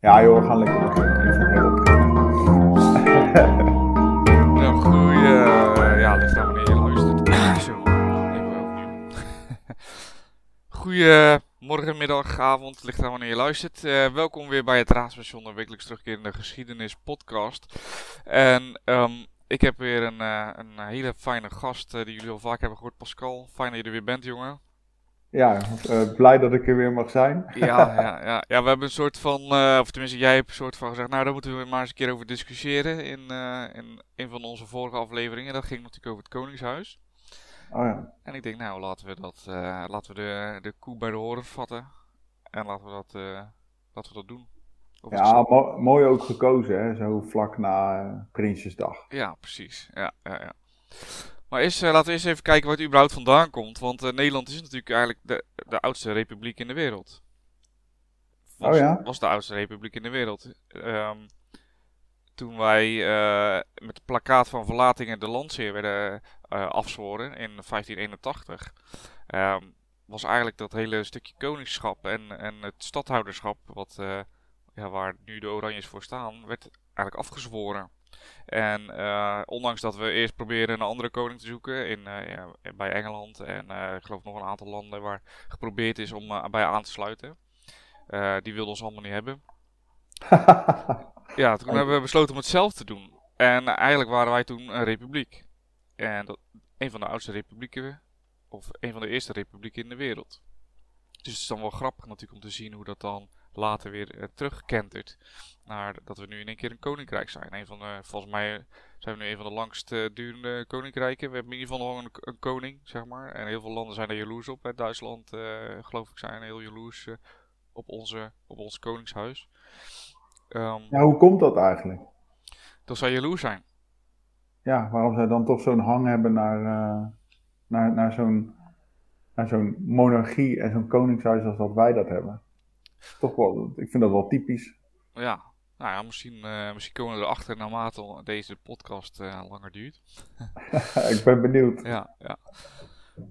Ja joh, we gaan lekker beginnen. Ik vind. Nou, goeie... ja, ligt aan wanneer je luistert. Zo. Goedemorgen, middag, avond, ligt aan wanneer je luistert. Eh, welkom weer bij het Raadspension, de wekelijks terugkerende geschiedenis podcast. En ehm, ik heb weer een, eh, een hele fijne gast eh, die jullie al vaak hebben gehoord, Pascal. Fijn dat je er weer bent, jongen. Ja, eh, blij dat ik er weer mag zijn. Ja, ja, ja. ja, we hebben een soort van, eh, of tenminste jij hebt een soort van gezegd, nou daar moeten we maar eens een keer over discussiëren in, eh, in een van onze vorige afleveringen. Dat ging natuurlijk over het Koningshuis. Oh ja. En ik denk, nou laten we dat, laten we de, de koe bij de horen vatten en laten we dat, laten we dat doen. Of Ja, mo- mooi ook gekozen, hè? zo vlak na Prinsjesdag. ja, precies. Ja, ja, ja. Maar eerst, eh, laten we eerst even kijken waar het überhaupt vandaan komt. Want eh, Nederland is natuurlijk eigenlijk de, de oudste republiek in de wereld. Was, Oh ja? was de oudste republiek in de wereld. Ehm, toen wij eh, met het plakkaat van verlatingen de landsheer werden eh, afzworen in 1581, ehm, was eigenlijk dat hele stukje koningschap en, en het stadhouderschap, wat, ja, waar nu de Oranjes voor staan, werd eigenlijk afgezworen. En eh, ondanks dat we eerst proberen een andere koning te zoeken in, eh, ja, bij Engeland en eh, ik geloof nog een aantal landen waar geprobeerd is om bij aan te sluiten, die wilden ons allemaal niet hebben. Ja, toen hebben we besloten om het zelf te doen. En eigenlijk waren wij toen een republiek. En dat, een van de oudste republieken, of een van de eerste republieken in de wereld. Dus het is dan wel grappig natuurlijk om te zien hoe dat dan later weer terugkentert. Naar dat we nu in één keer een koninkrijk zijn. Een van de, volgens mij eh, zijn we nu een van de langst eh, durende koninkrijken. We hebben in ieder geval nog een, een koning, zeg maar. En heel veel landen zijn er jaloers op. Hè. Duitsland, geloof ik, zijn heel jaloers op, onze, op ons koningshuis. Ehm, Ja, hoe komt dat eigenlijk? dat zij jaloers zijn. Ja, waarom zij dan toch zo'n hang hebben naar, naar, naar zo'n naar zo'n monarchie en zo'n koningshuis als dat wij dat hebben? Toch wel, ik vind dat wel typisch. Ja, nou ja, misschien, eh, misschien komen we erachter naarmate deze podcast eh, langer duurt. ik ben benieuwd. Ja, ja.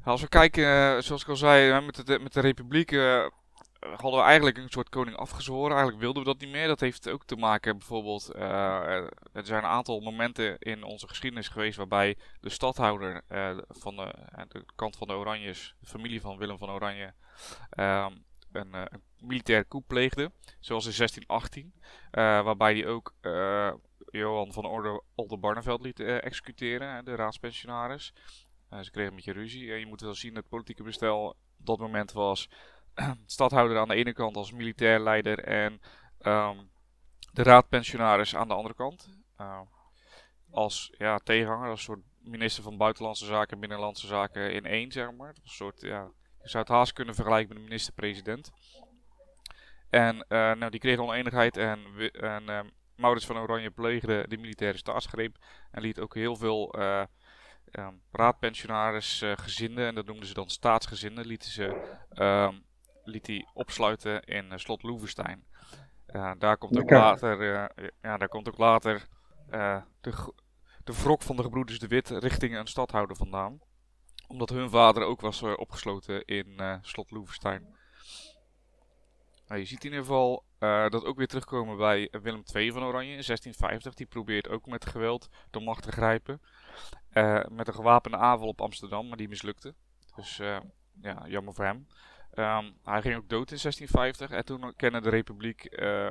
Als we kijken, eh, zoals ik al zei, met, de, met de republiek hadden we eigenlijk een soort koning afgezworen. Eigenlijk wilden we dat niet meer. Dat heeft ook te maken bijvoorbeeld, er zijn een aantal momenten in onze geschiedenis geweest waarbij de stadhouder van de, de kant van de Oranjes, de familie van Willem van Oranje, ehm, een, een militaire coup pleegde. Zoals in 1618, eh, waarbij hij ook eh, Johan van Orde Oldenbarneveld liet eh, executeren, de raadspensionaris. Ze kregen een beetje ruzie. En je moet wel zien, het politieke bestel op dat moment was stadhouder aan de ene kant als militair leider en ehm, de raadpensionaris aan de andere kant. Als ja, tegenhanger, als soort minister van Buitenlandse Zaken en Binnenlandse Zaken in één, zeg maar. Een soort, ja, je zou het haast kunnen vergelijken met de minister-president. En eh, nou, die kregen oneenigheid en, en ehm, Maurits van Oranje pleegde de militaire staatsgreep en liet ook heel veel eh ehm, raadpensionaris eh, en dat noemden ze dan staatsgezinden, lieten ze, ehm, liet hij opsluiten in slot Loevestein. Daar komt ook later, ja, daar komt ook later de, de wrok van de gebroeders de Wit richting een stadhouder vandaan. Omdat hun vader ook was opgesloten in slot Loevestein. Nou, je ziet in ieder geval eh, dat ook weer terugkomen bij Willem II van Oranje in 1650. Die probeert ook met geweld de macht te grijpen. Eh, met een gewapende aanval op Amsterdam, maar die mislukte. Dus eh, ja, jammer voor hem. Ehm, hij ging ook dood in 1650 en toen kende de Republiek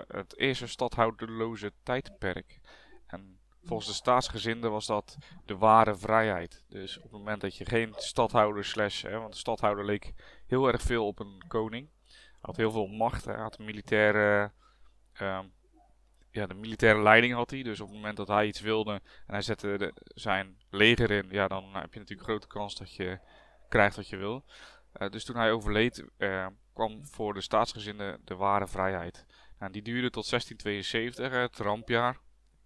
het eerste stadhouderloze tijdperk. En volgens de staatsgezinden was dat de ware vrijheid. Dus op het moment dat je geen stadhouder slash, want de stadhouder leek heel erg veel op een koning. Had heel veel macht, hij had een militaire, ehm, ja, de militaire leiding had hij. Dus op het moment dat hij iets wilde en hij zette de, zijn leger in, ja, dan heb je natuurlijk grote kans dat je krijgt wat je wil. Eh, dus toen hij overleed, eh, kwam voor de staatsgezinden de ware vrijheid. Nou, die duurde tot 1672, eh, het rampjaar.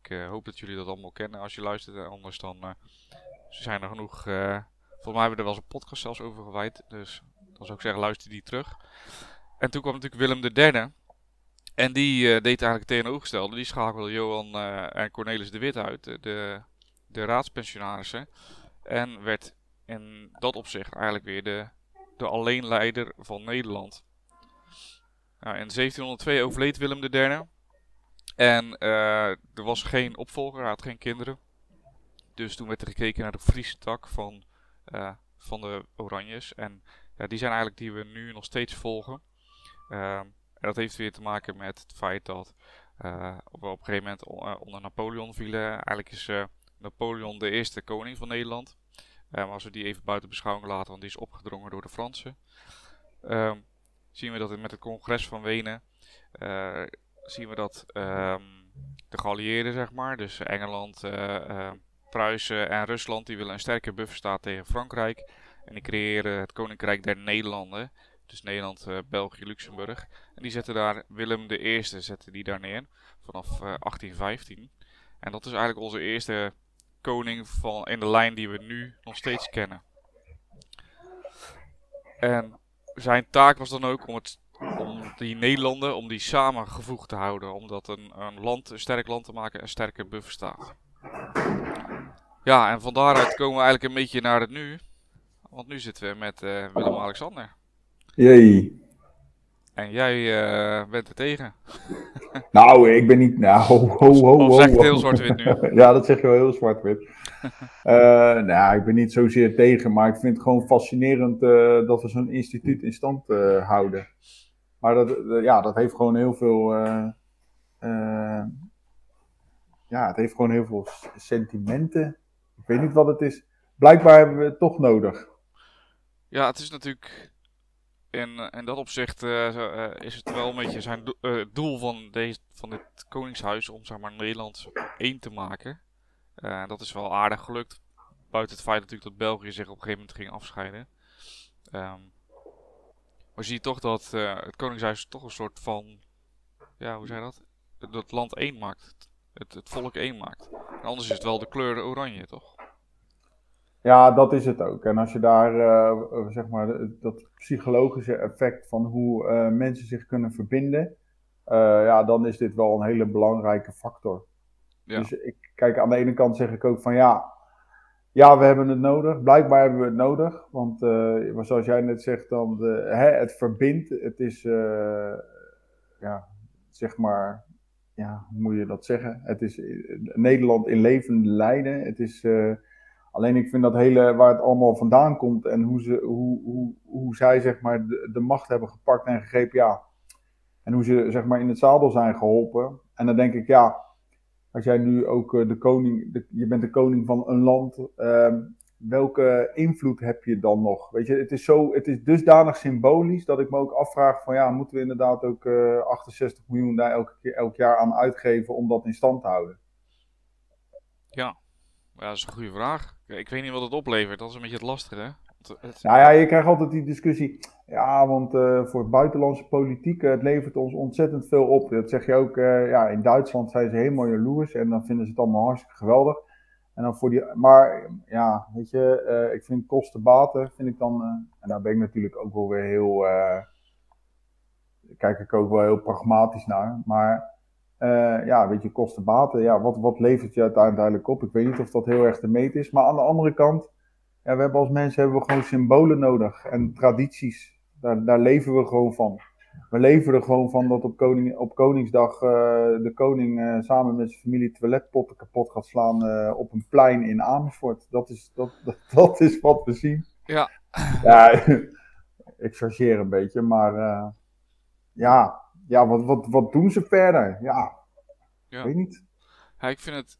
Ik eh, hoop dat jullie dat allemaal kennen als je luistert. eh, anders dan eh, zijn er genoeg. eh volgens mij hebben we er wel eens een podcast zelfs over gewijd. Dus dan zou ik zeggen, luister die terug. En toen kwam natuurlijk Willem III. En die eh, deed eigenlijk het tegenovergestelde. Die schakelde Johan eh, en Cornelis de Wit uit, eh, de, de raadspensionarissen. En werd in dat opzicht eigenlijk weer de, de alleenleider van Nederland. Nou, in 1702 overleed Willem III. En er was geen opvolger, hij had geen kinderen. Dus toen werd er gekeken naar de Friese tak van, van de Oranjes. En ja, die zijn eigenlijk die we nu nog steeds volgen. Uh, en dat heeft weer te maken met het feit dat uh, op, op een gegeven moment onder Napoleon vielen. Eigenlijk is Napoleon de eerste koning van Nederland. maar als we die even buiten beschouwing laten, want die is opgedrongen door de Fransen. Ehm, zien we dat met het congres van Wenen zien we dat de geallieerden, zeg maar, dus Engeland, Pruisen en Rusland, die willen een sterke bufferstaat tegen Frankrijk. En die creëren het Koninkrijk der Nederlanden. Dus Nederland, uh, België, Luxemburg. En die zetten daar Willem I zetten die daar neer. Vanaf 1815. En dat is eigenlijk onze eerste koning van, in de lijn die we nu nog steeds kennen. En zijn taak was dan ook om het om die Nederlanden, om die samengevoegd te houden. Omdat een, een land, een sterk land te maken, een sterke buffer staat. Ja, en van daaruit komen we eigenlijk een beetje naar het nu. Want nu zitten we met uh, Willem-Alexander. Jee. En jij uh, bent er tegen. nou, ik ben niet... Nou, ho, ho, ho, of zeg heel zwart-wit nu? ja, dat zeg je wel heel zwart-wit. uh, nou, ik ben niet zozeer tegen, maar ik vind het gewoon fascinerend uh, dat we zo'n instituut in stand houden. Maar dat, ja, dat heeft gewoon heel veel. Ja, het heeft gewoon heel veel sentimenten. Ik weet niet wat het is. Blijkbaar hebben we het toch nodig. Ja, het is natuurlijk. In, in dat opzicht uh, is het wel een beetje zijn do doel van, deze, van dit Koningshuis om zeg maar, Nederland één te maken. dat is wel aardig gelukt. Buiten het feit natuurlijk dat België zich op een gegeven moment ging afscheiden. Um, maar zie je toch dat het Koningshuis toch een soort van, ja, hoe zei dat? Dat land één maakt. Het, het volk één maakt. En anders is het wel de kleur oranje, toch? Ja, dat is het ook. En als je daar, uh, zeg maar, dat psychologische effect van hoe uh, mensen zich kunnen verbinden, ja, dan is dit wel een hele belangrijke factor. Ja. Dus ik, kijk, aan de ene kant zeg ik ook van ja, ja, we hebben het nodig. Blijkbaar hebben we het nodig. Want zoals jij net zegt, dan de, hè, het verbindt. Het is, ja, zeg maar, ja, hoe moet je dat zeggen? Het is Nederland in levende lijden. Het is, alleen ik vind dat hele, waar het allemaal vandaan komt en hoe, ze, hoe, hoe, hoe zij, zeg maar, de, de macht hebben gepakt en gegrepen, ja. En hoe ze, zeg maar, in het zadel zijn geholpen. En dan denk ik, ja, als jij nu ook eh, de koning, je bent de koning van een land, uh, welke invloed heb je dan nog? Weet je, het is, zo, het is dusdanig symbolisch dat ik me ook afvraag van ja, moeten we inderdaad ook uh, eh, 68 miljoen daar elke keer, elk jaar aan uitgeven om dat in stand te houden? Ja, ja dat is een goede vraag. Ik weet niet wat het oplevert, dat is een beetje het lastige. Het... Nou ja, je krijgt altijd die discussie. Ja, want uh, voor buitenlandse politiek, uh, het levert ons ontzettend veel op. Dat zeg je ook, ja, in Duitsland zijn ze helemaal jaloers en dan vinden ze het allemaal hartstikke geweldig. En dan voor die, maar ja, weet je, ik vind kosten-baten, vind ik dan, en daar ben ik natuurlijk ook wel weer heel, kijk ik ook wel heel pragmatisch naar. Maar ja, weet je, kosten-baten, ja, wat, wat levert je uiteindelijk op? Ik weet niet of dat heel erg de meet is, maar aan de andere kant ja, we hebben als mensen hebben we gewoon symbolen nodig en tradities. Daar, daar leven we gewoon van. We leven er gewoon van dat op, koning, op Koningsdag uh, de koning uh, samen met zijn familie toiletpotten kapot gaat slaan op een plein in Amersfoort. Dat is, dat, dat, dat, is wat we zien. Ja. Ja, ik chargeer een beetje, maar ja, ja wat, wat, wat doen ze verder? Ja, ja. Ik weet niet. Ja, ik vind het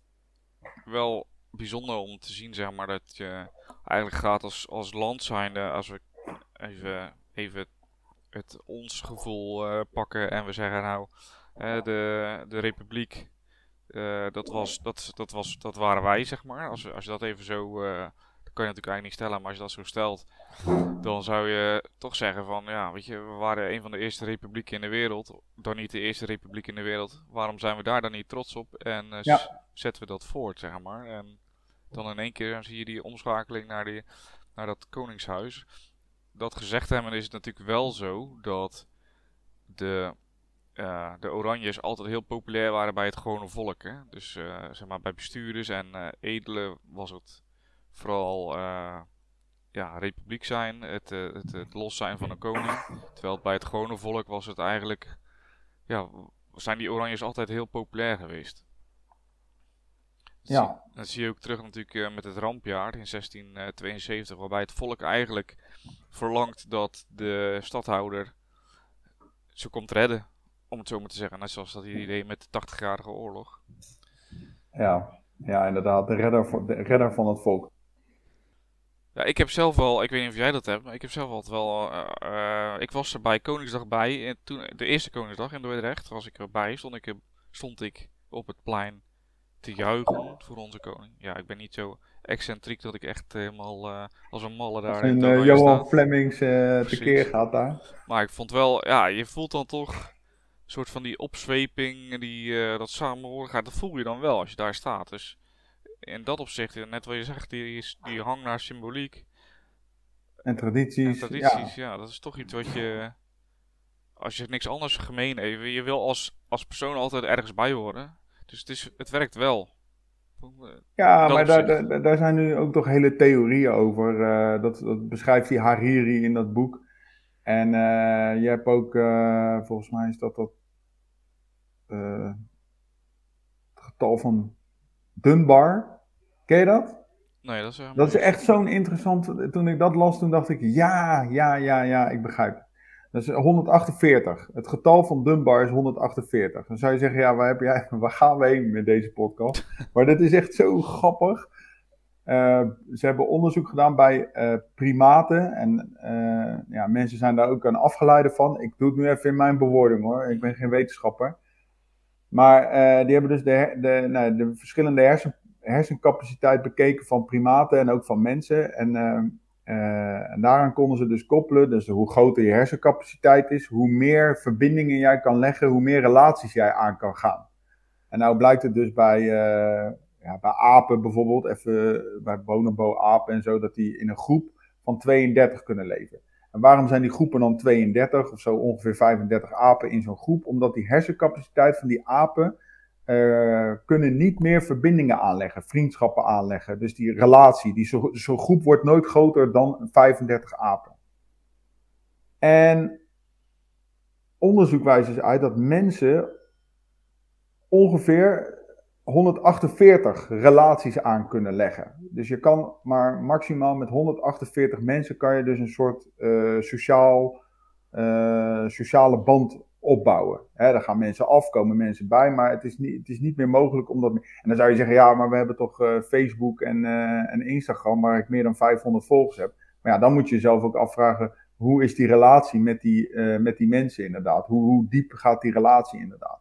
wel bijzonder om te zien, zeg maar, dat je eigenlijk gaat als, als land zijnde, als we even, even het ons gevoel uh, pakken en we zeggen nou, uh, de, de republiek, uh, dat, was, dat, dat, was, dat waren wij, zeg maar. Als, als je dat even zo, dat kan je natuurlijk eigenlijk niet stellen, maar als je dat zo stelt, dan zou je toch zeggen van, ja, weet je, we waren een van de eerste republieken in de wereld, dan niet de eerste republiek in de wereld. Waarom zijn we daar dan niet trots op en ja. zetten we dat voort, zeg maar. En, dan in één keer zie je die omschakeling naar, die, naar dat koningshuis. Dat gezegd hebben is het natuurlijk wel zo dat de, uh, de Oranjes altijd heel populair waren bij het gewone volk. Hè? Dus uh, zeg maar bij bestuurders en uh, edelen was het vooral ja, republiek zijn, het, het, het los zijn van een koning. Terwijl bij het gewone volk was het eigenlijk ja, zijn die Oranjes altijd heel populair geweest. Dat Ja. zie, dat zie je ook terug natuurlijk eh, met het rampjaar in 1672, waarbij het volk eigenlijk verlangt dat de stadhouder ze komt redden, om het zo maar te zeggen. Net zoals dat hij deed met de 80-jarige oorlog. Ja, ja inderdaad. De redder, de redder van het volk. Ja, ik heb zelf wel, ik weet niet of jij dat hebt, maar ik heb zelf altijd wel, eh, eh, ik was er bij Koningsdag bij, en toen, de eerste Koningsdag in Dordrecht was ik erbij, stond ik, stond ik op het plein te juichen voor onze koning. Ja, ik ben niet zo excentriek dat ik echt helemaal eh, als een malle daar in En het eh, oranje Johan. Flemings tekeer gaat daar. Maar ik vond wel, ja, je voelt dan toch een soort van die opzweping, die, eh, dat samenhorigheid, dat voel je dan wel als je daar staat. Dus in dat opzicht, net wat je zegt, die, die hang naar symboliek En en tradities. tradities, ja. dat is toch iets wat je, als je niks anders gemeen even, je wil als, als persoon altijd ergens bij horen. Dus het, is, het werkt wel. Ja, Dat maar daar, daar, daar zijn nu ook toch hele theorieën over. eh, dat, dat beschrijft die Hariri in dat boek. En eh, je hebt ook, eh, volgens mij is dat dat het getal van Dunbar. Ken je dat? Nee, dat is, Dat is echt zo'n interessant. Toen ik dat las, toen dacht ik, ja, ja, ja, ja, ik begrijp het. Dat is 148. Het getal van Dunbar is 148. Dan zou je zeggen, ja, waar, heb jij, waar gaan we heen met deze podcast? Maar dit is echt zo grappig. Eh, ze hebben onderzoek gedaan bij eh, primaten. En eh, ja, mensen zijn daar ook aan afgeleide van. Ik doe het nu even in mijn bewoording hoor. Ik ben geen wetenschapper. Maar eh, die hebben dus de, de, nou, de verschillende hersen, hersencapaciteit bekeken van primaten en ook van mensen. En, eh, eh, en daaraan konden ze dus koppelen. Dus hoe groter je hersencapaciteit is, hoe meer verbindingen jij kan leggen, hoe meer relaties jij aan kan gaan. En nou blijkt het dus bij, ja, bij apen bijvoorbeeld, even bij bonobo-apen en zo, dat die in een groep van 32 kunnen leven. En waarom zijn die groepen dan 32 of zo ongeveer 35 apen in zo'n groep? Omdat die hersencapaciteit van die apen eh, kunnen niet meer verbindingen aanleggen, vriendschappen aanleggen. Dus die relatie, die zo- zo'n groep wordt nooit groter dan 35 apen. En onderzoek wijst dus uit dat mensen ongeveer 148 relaties aan kunnen leggen. Dus je kan maar maximaal met 148 mensen kan je dus een soort eh, sociaal, eh, sociale band opbouwen. Hè, daar gaan mensen af, komen mensen bij, maar het is niet, het is niet meer mogelijk om dat... En dan zou je zeggen, ja, maar we hebben toch eh, Facebook en, en Instagram waar ik meer dan 500 volgers heb. Maar ja, dan moet je jezelf ook afvragen, hoe is die relatie met die, met die mensen inderdaad? Hoe, hoe diep gaat die relatie inderdaad?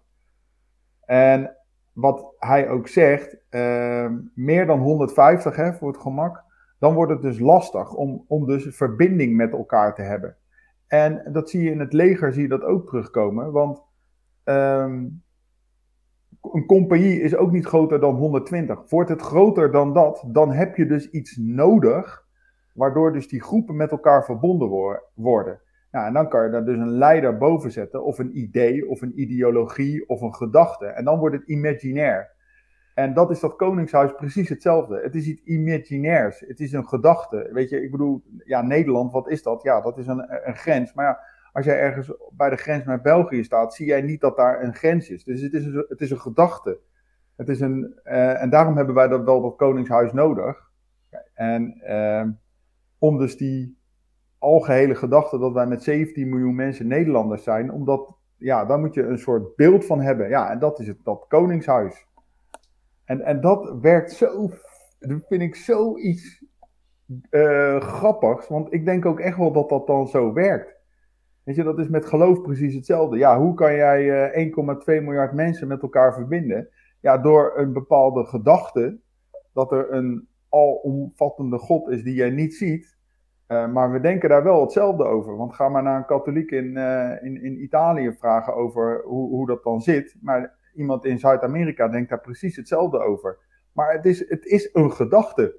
En wat hij ook zegt, eh, meer dan 150 hè, voor het gemak, dan wordt het dus lastig om, om dus verbinding met elkaar te hebben. En dat zie je in het leger, zie je dat ook terugkomen, want ehm, een compagnie is ook niet groter dan 120. Wordt het groter dan dat, dan heb je dus iets nodig, waardoor dus die groepen met elkaar verbonden wor- worden. Ja, en dan kan je daar dus een leider boven zetten, of een idee, of een ideologie, of een gedachte. En dan wordt het imaginair. En dat is dat koningshuis precies hetzelfde. Het is iets imaginairs. Het is een gedachte. Weet je, ik bedoel, ja, Nederland, wat is dat? Ja, dat is een, een grens. Maar ja, als jij ergens bij de grens met België staat, zie jij niet dat daar een grens is. Dus het is een, het is een gedachte. Het is een, eh, en daarom hebben wij dat wel dat koningshuis nodig. En eh, om dus die algehele gedachte dat wij met 17 miljoen mensen Nederlanders zijn, omdat, ja, daar moet je een soort beeld van hebben. Ja, en dat is het, dat koningshuis. En, en dat werkt zo, dat vind ik zoiets eh grappigs, want ik denk ook echt wel dat dat dan zo werkt. Weet je, dat is met geloof precies hetzelfde. Ja, hoe kan jij eh, 1,2 miljard mensen met elkaar verbinden? Ja, door een bepaalde gedachte dat er een alomvattende God is die jij niet ziet. Uh, maar we denken daar wel hetzelfde over. Want ga maar naar een katholiek in, uh, in, in Italië vragen over hoe, hoe dat dan zit. Maar iemand in Zuid-Amerika denkt daar precies hetzelfde over. Maar het is, het is een gedachte.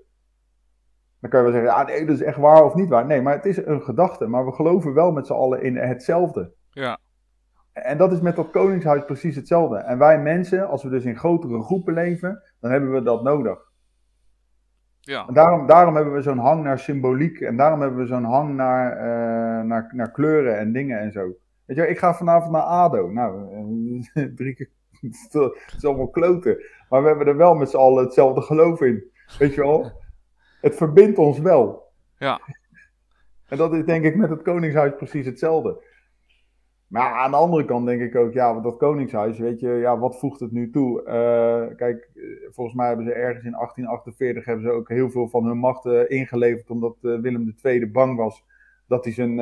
Dan kan je wel zeggen, ja, nee, dat is echt waar of niet waar. Nee, maar het is een gedachte. Maar we geloven wel met z'n allen in hetzelfde. Ja. En dat is met dat koningshuis precies hetzelfde. En wij mensen, als we dus in grotere groepen leven, dan hebben we dat nodig. Ja. En daarom, daarom hebben we zo'n hang naar symboliek. En daarom hebben we zo'n hang naar, uh, naar, naar kleuren en dingen en zo. Weet je, ik ga vanavond naar ADO. Nou, drie keer. Het is allemaal kloten. Maar we hebben er wel met z'n allen hetzelfde geloof in. Weet je wel? Het verbindt ons wel. Ja. En dat is denk ik met het Koningshuis precies hetzelfde. Maar aan de andere kant denk ik ook, ja, dat Koningshuis, weet je, ja, wat voegt het nu toe? Uh, kijk, volgens mij hebben ze ergens in 1848 hebben ze ook heel veel van hun macht uh, ingeleverd, omdat Willem II bang was dat hij, zijn,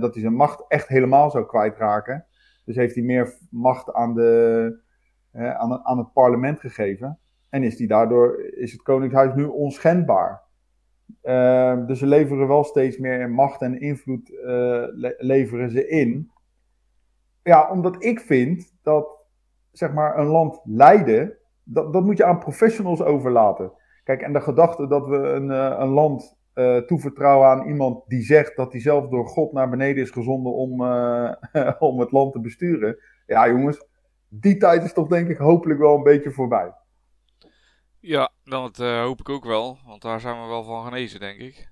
dat hij zijn macht echt helemaal zou kwijtraken. Dus heeft hij meer macht aan, de, aan, aan het parlement gegeven. En is, die daardoor, is het Koningshuis nu onschendbaar. dus ze leveren wel steeds meer macht en invloed le leveren ze in. Ja, omdat ik vind dat zeg maar, een land leiden, dat, dat moet je aan professionals overlaten. Kijk, en de gedachte dat we een, uh, een land uh, toevertrouwen aan iemand die zegt dat hij zelf door God naar beneden is gezonden om, uh, om het land te besturen. Ja, jongens, die tijd is toch denk ik hopelijk wel een beetje voorbij. Ja, dat hoop ik ook wel, want daar zijn we wel van genezen, denk ik.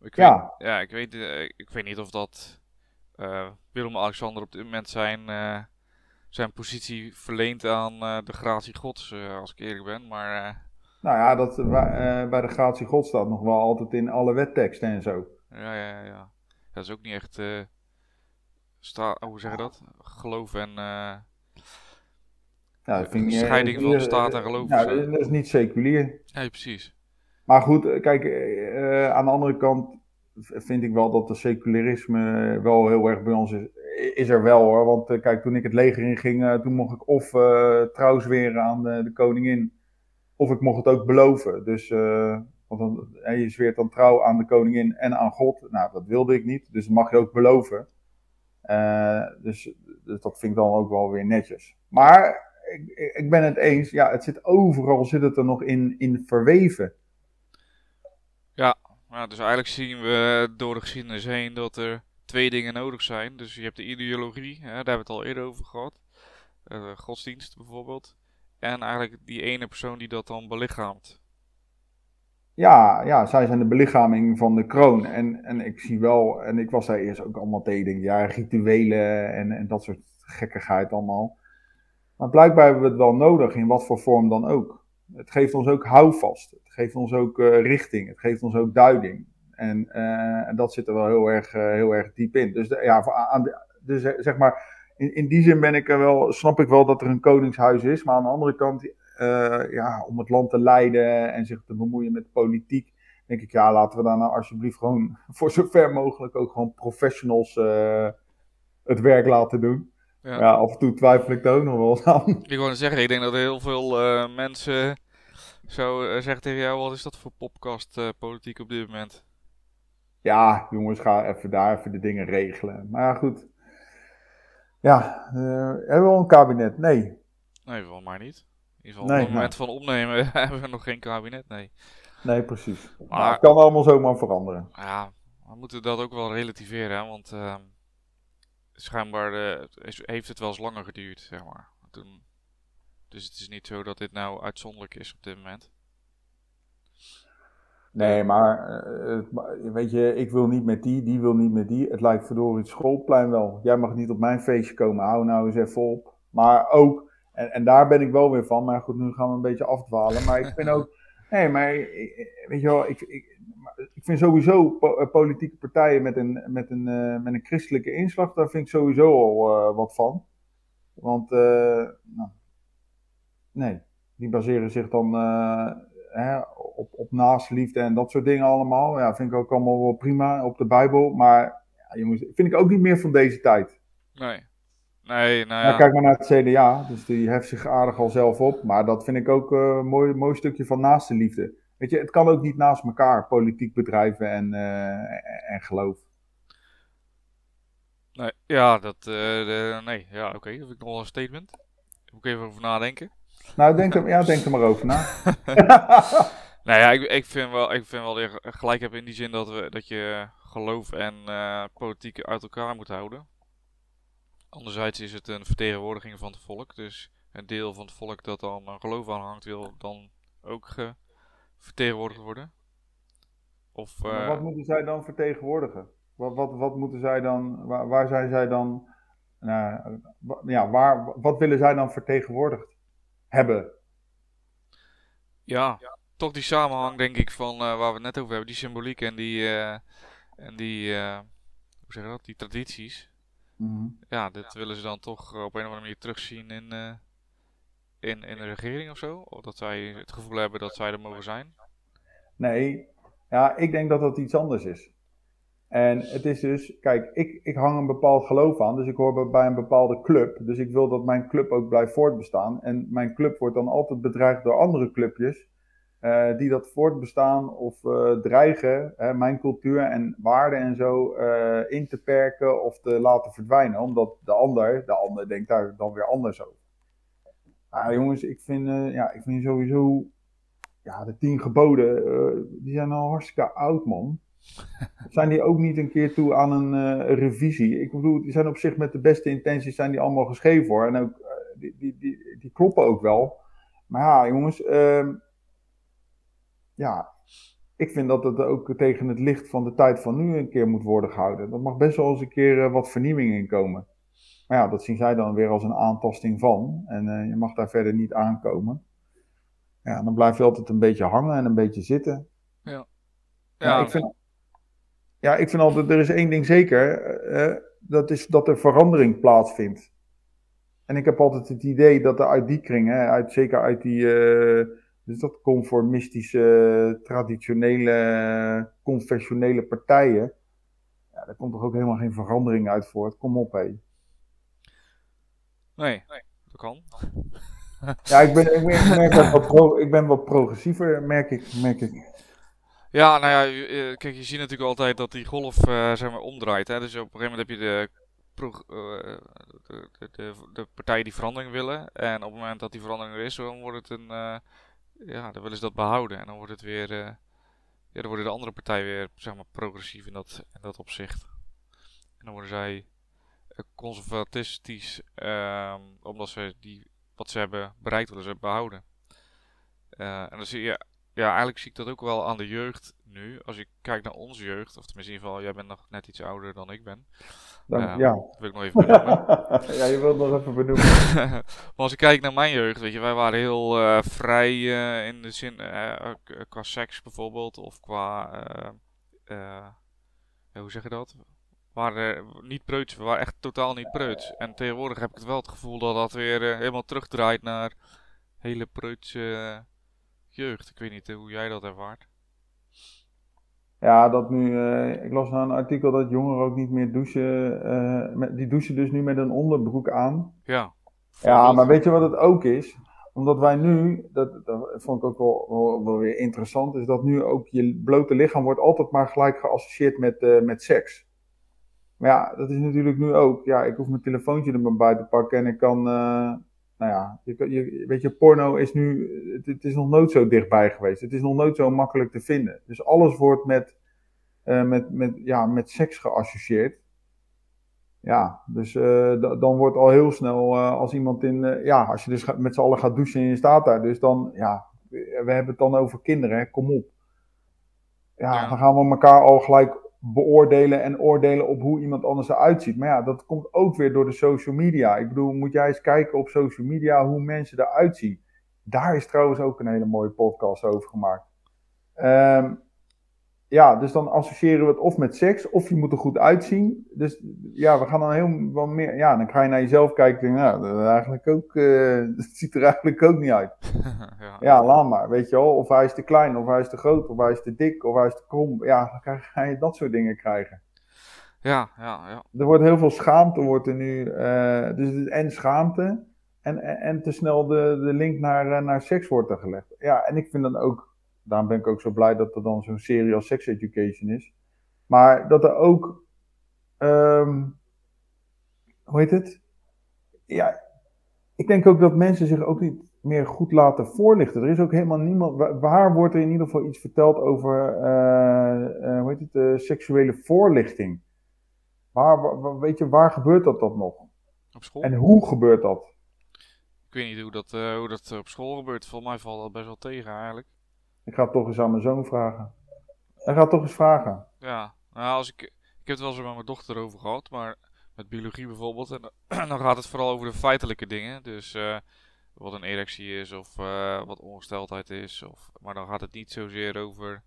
ik ja. Weet, ja, ik weet, ik weet niet of dat Willem-Alexander op dit moment zijn, uh, zijn positie verleent aan uh, de gratie gods, als ik eerlijk ben. Maar, nou ja, dat, bij de gratie gods staat nog wel altijd in alle wetteksten en zo. Ja, ja, ja. Dat is ook niet echt, sta, hoe zeg je dat? Geloof en... Ja, vind je, scheiding van staat en geloof. Ja, dat is niet seculier. Nee, precies. Maar goed, kijk, aan de andere kant vind ik wel dat de secularisme wel heel erg bij ons is. Is er wel hoor. Want uh, kijk, toen ik het leger in ging, uh, toen mocht ik of uh, trouw zweren aan de, de, koningin. Of ik mocht het ook beloven. Dus want dan, je zweert dan trouw aan de koningin en aan God. Nou, dat wilde ik niet. Dus dat mag je ook beloven. dus, dus, dat vind ik dan ook wel weer netjes. Maar ik, ik ben het eens. Ja, het zit overal zit het er nog in, in verweven. Ja, dus eigenlijk zien we door de geschiedenis heen dat er twee dingen nodig zijn. Dus je hebt de ideologie, hè, daar hebben we het al eerder over gehad. Uh, godsdienst bijvoorbeeld. En eigenlijk die ene persoon die dat dan belichaamt. Ja, ja, zij zijn de belichaming van de kroon. En, en ik zie wel, en ik was daar eerst ook allemaal tegen, ja, rituelen en, en dat soort gekkigheid allemaal. Maar blijkbaar hebben we het wel nodig, in wat voor vorm dan ook. Het geeft ons ook houvast. Het geeft ons ook uh, richting. Het geeft ons ook duiding. En, uh, en dat zit er wel heel erg, uh, heel erg diep in. Dus, de, ja, aan de, dus zeg maar, in, in die zin ben ik er wel, snap ik wel dat er een koningshuis is. Maar aan de andere kant, ja, om het land te leiden en zich te bemoeien met politiek, denk ik, ja, laten we daar nou alsjeblieft gewoon voor zover mogelijk ook gewoon professionals het werk laten doen. Ja. ja. af en toe twijfel ik er ook nog wel aan. Ik wou zeggen, ik denk dat er heel veel uh, mensen zo uh, zeggen tegen jou, wat is dat voor podcast uh, politiek op dit moment? Ja, jongens, ga even daar even de dingen regelen. Maar ja, goed. Ja, hebben we al een kabinet? Nee. Nee, wel maar niet. In ieder geval nee, op het moment van opnemen hebben we nog geen kabinet, nee. Nee, precies. Maar, maar het kan allemaal zomaar veranderen. Ja, we moeten dat ook wel relativeren, hè, want ehm, schijnbaar uh, heeft het wel eens langer geduurd, zeg maar. Toen, dus het is niet zo dat dit nou uitzonderlijk is op dit moment. Nee, maar uh, weet je, ik wil niet met die, die wil niet met die. Het lijkt verdorie het schoolplein wel. Jij mag niet op mijn feestje komen, hou nou eens even op. Maar ook, en, en daar ben ik wel weer van, maar goed, nu gaan we een beetje afdwalen. Maar ik vind ook, nee, maar weet je wel, ik, ik, ik vind sowieso eh, politieke partijen met een, met, een, uh, met een christelijke inslag, daar vind ik sowieso al uh, wat van. Want, uh, nou, nee, die baseren zich dan hè, op, op naastliefde en dat soort dingen allemaal. Ja, vind ik ook allemaal wel prima op de Bijbel. Maar ja, jongens, vind ik ook niet meer van deze tijd. Nee. Nee, nou ja. kijk maar naar het CDA, dus die heft zich aardig al zelf op. Maar dat vind ik ook een mooi, mooi stukje van naaste liefde. Weet je, het kan ook niet naast elkaar, politiek bedrijven en, uh, en geloof. Nee, ja, dat, uh, de, nee, ja, oké, okay, dat vind ik nog wel een statement. Daar moet ik even over nadenken. Nou, denk er, ja, denk er maar over na. nou ja, ik, ik, vind wel, ik vind wel dat je gelijk hebt in die zin dat, we, dat je geloof en uh, politiek uit elkaar moet houden. Anderzijds is het een vertegenwoordiging van het volk, dus een deel van het volk dat dan een geloof aanhangt wil dan ook ge, vertegenwoordigd worden? Of, wat moeten zij dan vertegenwoordigen? Wat, wat, wat moeten zij dan, waar, waar zijn zij dan nou, ja, waar, wat willen zij dan vertegenwoordigd hebben? Ja, toch die samenhang denk ik van eh, waar we het net over hebben, die symboliek en die, eh, en die, eh, hoe zeg je dat, die tradities. Mhm. Ja, dit willen ze dan toch op een of andere manier terugzien in, in, in de regering of zo. Of dat zij het gevoel hebben dat zij er mogen zijn. Nee, ja, ik denk dat dat iets anders is. En het is dus, kijk, ik, ik hang een bepaald geloof aan, dus ik hoor bij- een bepaalde club. Dus ik wil dat mijn club ook blijft voortbestaan. En mijn club wordt dan altijd bedreigd door andere clubjes, eh, die dat voortbestaan of eh, dreigen, hè, mijn cultuur en waarden en zo eh, in te perken of te laten verdwijnen. Omdat de ander, de ander denkt daar dan weer anders over. Ah, jongens, ik vind, ja, ik vind sowieso ja, de tien geboden, die zijn al hartstikke oud, man. Zijn die ook niet een keer toe aan een eh, revisie? Ik bedoel, die zijn op zich met de beste intenties zijn die allemaal geschreven hoor. En ook, eh, die, die, die, die kloppen ook wel. Maar ja, jongens, ehm, ja, ik vind dat het ook tegen het licht van de tijd van nu een keer moet worden gehouden. Dat mag best wel eens een keer eh, wat vernieuwing in komen. Maar ja, dat zien zij dan weer als een aantasting van. En je mag daar verder niet aankomen. Ja, dan blijf je altijd een beetje hangen en een beetje zitten. Ja, Ja, ik vind, ja, ik vind altijd, er is één ding zeker, eh, dat is dat er verandering plaatsvindt. En ik heb altijd het idee dat er uit die kring, hè, uit, zeker uit die, eh, dus dat conformistische, traditionele, confessionele partijen, ja, daar komt toch ook helemaal geen verandering uit voort. Kom op, hé. nee, dat kan. Ja, ik ben, ik ben, ik merk dat wat pro, ik ben wat progressiever, merk ik. Merk ik. Ja, nou ja, eh, kijk, je ziet natuurlijk altijd dat die golf eh, zeg maar omdraait. Hè? Dus op een gegeven moment heb je eh, de, de, de, de partijen die verandering willen. En op het moment dat die verandering er is, dan wordt het een, ja, dan willen ze dat behouden. En dan wordt het weer, ja, dan worden de andere partijen weer, zeg maar, progressief in dat, in dat opzicht. En dan worden zij conservatistisch, ehm, omdat ze die, wat ze hebben bereikt willen ze behouden. Eh, en dan zie je, ja, eigenlijk zie ik dat ook wel aan de jeugd nu. Als ik kijk naar onze jeugd, of tenminste in ieder geval, jij bent nog net iets ouder dan ik ben. Dan, Ja. ja. Dat wil ik nog even benoemen. ja, je wilt nog even benoemen. maar als ik kijk naar mijn jeugd, weet je, wij waren heel eh, vrij eh, in de zin, eh, qua seks bijvoorbeeld, of qua, hoe zeg je dat? We waren niet preuts, we waren echt totaal niet preuts. En tegenwoordig heb ik het wel het gevoel dat dat weer helemaal terugdraait naar hele preutse jeugd. Ik weet niet eh, hoe jij dat ervaart. Ja, dat nu, eh, ik las nou een artikel dat jongeren ook niet meer douchen, eh, met, die douchen dus nu met een onderbroek aan. Ja. Ja, maar weet je wat het ook is? Omdat wij nu, dat, dat vond ik ook wel, wel, wel weer interessant, is dat nu ook je blote lichaam wordt altijd maar gelijk geassocieerd met, met seks. Maar ja, dat is natuurlijk nu ook, ja, ik hoef mijn telefoontje er maar bij te pakken en ik kan, nou ja, je, je, weet je, porno is nu, het, het is nog nooit zo dichtbij geweest. Het is nog nooit zo makkelijk te vinden. Dus alles wordt met, eh, met, met, ja, met seks geassocieerd. Ja, dus eh, da- dan wordt al heel snel eh, als iemand in, ja, als je dus gaat- met z'n allen gaat douchen en je staat daar, dus dan, ja, we we hebben het dan over kinderen, hè, kom op. Ja, Ja. dan gaan we elkaar al gelijk beoordelen en oordelen op hoe iemand anders eruit ziet. Maar ja, dat komt ook weer door de social media. Ik bedoel, moet jij eens kijken op social media hoe mensen eruit zien. Daar is trouwens ook een hele mooie podcast over gemaakt. Ehm, ja, dus dan associëren we het of met seks, of je moet er goed uitzien. Dus ja, we gaan dan heel wat meer. Ja, dan ga je naar jezelf kijken en denk, nou, dat, is eigenlijk ook, eh, dat ziet er eigenlijk ook niet uit. ja. Ja, laat maar, weet je wel. Of hij is te klein, of hij is te groot, of hij is te dik, of hij is te krom. Ja, dan ga je dat soort dingen krijgen. Ja, ja, ja. Er wordt heel veel schaamte, wordt er nu. eh, dus en schaamte. En, en, en te snel de, de link naar, eh, naar seks wordt er gelegd. Ja, en ik vind dan ook. Daarom ben ik ook zo blij dat er dan zo'n serie als Sex Education is. Maar dat er ook. ehm, hoe heet het? Ja, ik denk ook dat mensen zich ook niet meer goed laten voorlichten. Er is ook helemaal niemand. wa- Waar wordt er in ieder geval iets verteld over. eh, eh, hoe heet het? eh, seksuele voorlichting? Waar, weet je, waar gebeurt dat, dat nog? Op school? En hoe gebeurt dat? Ik weet niet hoe dat, hoe dat op school gebeurt. Volgens mij valt dat best wel tegen eigenlijk. Ik ga het toch eens aan mijn zoon vragen. Ik ga het toch eens vragen. Ja, nou, als ik, ik heb het wel eens met mijn dochter over gehad, maar met biologie bijvoorbeeld. En dan gaat het vooral over de feitelijke dingen. Dus eh, wat een erectie is of uh, wat ongesteldheid is. Of, maar dan gaat het niet zozeer over...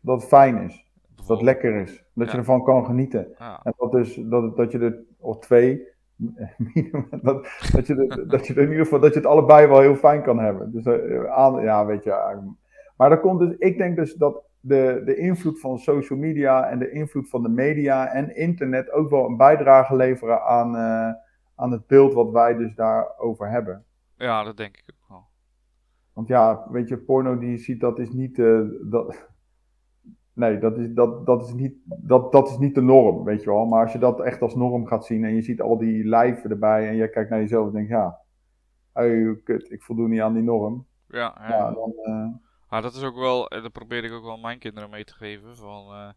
Dat het fijn is. Dat lekker is. Dat je ervan kan genieten. Ja. En dat, dus, dat, dat je er, of twee, dat, dat, je er, dat je er in ieder geval, dat je het allebei wel heel fijn kan hebben. Dus uh, aan, ja, weet je. Maar dat komt dus, ik denk dus dat de, de invloed van social media en de invloed van de media en internet ook wel een bijdrage leveren aan, uh, aan het beeld wat wij dus daarover hebben. Ja, dat denk ik ook wel. Want ja, weet je, porno die je ziet, dat is niet. Uh, dat, nee, dat is, dat, dat, is niet, dat, dat is niet de norm, weet je wel. Maar als je dat echt als norm gaat zien en je ziet al die lijven erbij en je kijkt naar jezelf en denkt, ja, hey, kut, ik voldoen niet aan die norm. Ja, ja. ja dan. Uh, maar dat is ook wel, dat probeer ik ook wel mijn kinderen mee te geven. Van, uh,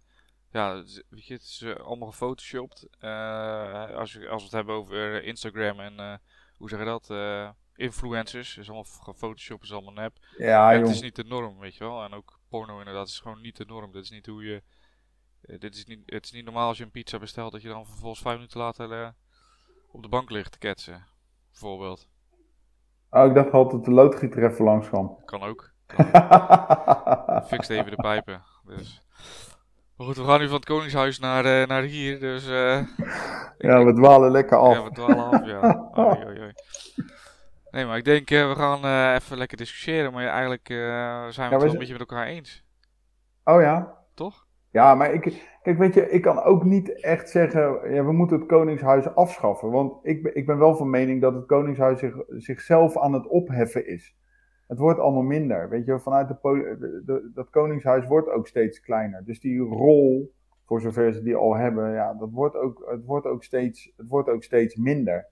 ja, weet je, het is uh, allemaal gefotoshopt. Uh, als, je, als we het hebben over Instagram en hoe zeg je dat? influencers. is allemaal gefotoshopt, is allemaal nep. Ja, en het is niet de norm, weet je wel. En ook porno inderdaad is gewoon niet de norm. Dit is niet hoe je. dit is niet, het is niet normaal als je een pizza bestelt dat je dan vervolgens vijf minuten later op de bank ligt te ketsen. Bijvoorbeeld. Oh, ik dacht altijd dat de loodgieter even langs kwam. Kan ook. Fixt even de pijpen. Dus. Maar goed, we gaan nu van het Koningshuis naar, uh, naar hier. Dus, uh, ja, we dwalen lekker af. Ja, we dwalen af, ja. Oei, oei, oei. Nee, maar ik denk, uh, we gaan even lekker discussiëren. Maar eigenlijk zijn we ja, het wel een beetje met elkaar eens. Oh ja? Toch? Ja, maar ik, kijk, weet je, ik kan ook niet echt zeggen, ja, we moeten het Koningshuis afschaffen. Want ik, ben, ik ben wel van mening dat het Koningshuis zich, zichzelf aan het opheffen is het wordt allemaal minder. Weet je, vanuit de, dat koningshuis wordt ook steeds kleiner. Dus die rol, voor zover ze die al hebben, ja, dat wordt ook, het, wordt ook steeds, het wordt ook steeds minder.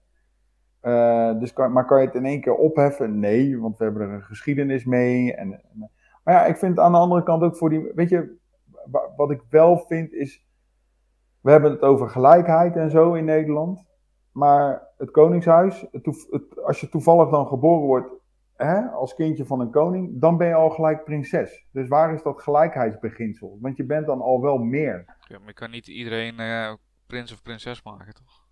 Uh, dus kan, maar kan je het in één keer opheffen? Nee, want we hebben er een geschiedenis mee. En, en, maar ja, ik vind aan de andere kant ook voor die. Weet je, wat ik wel vind is. We hebben het over gelijkheid en zo in Nederland. Maar het Koningshuis, het, het, als je toevallig dan geboren wordt hè, als kindje van een koning, dan ben je al gelijk prinses. Dus waar is dat gelijkheidsbeginsel? Want je bent dan al wel meer. Ja, maar je kan niet iedereen uh, prins of prinses maken, toch?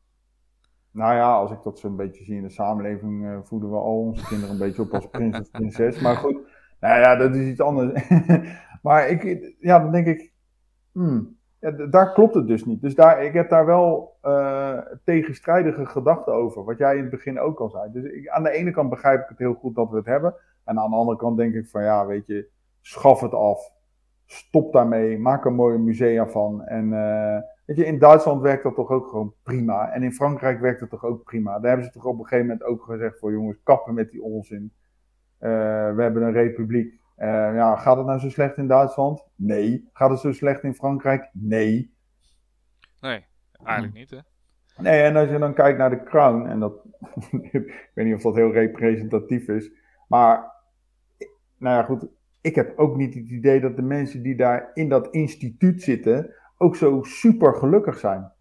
Nou ja, als ik dat zo een beetje zie in de samenleving, uh, voeden we al onze kinderen een beetje op als prins of prinses. Maar goed, nou ja, dat is iets anders. maar ik, ja, dan denk ik, hmm, ja, daar klopt het dus niet. Dus daar, ik heb daar wel uh, tegenstrijdige gedachten over. Wat jij in het begin ook al zei. Dus ik, aan de ene kant begrijp ik het heel goed dat we het hebben. En aan de andere kant denk ik van ja, weet je, schaf het af. Stop daarmee. Maak er mooie musea van. En uh, weet je, in Duitsland werkt dat toch ook gewoon prima. En in Frankrijk werkt het toch ook prima. Daar hebben ze toch op een gegeven moment ook gezegd voor jongens, kappen met die onzin. Uh, we hebben een republiek. Uh, ja, gaat het nou zo slecht in Duitsland? Nee. Gaat het zo slecht in Frankrijk? Nee. Nee, eigenlijk niet, hè? Nee, en als je dan kijkt naar de Crown, en dat, ik weet niet of dat heel representatief is, maar, nou ja, goed, ik heb ook niet het idee dat de mensen die daar in dat instituut zitten ook zo super gelukkig zijn.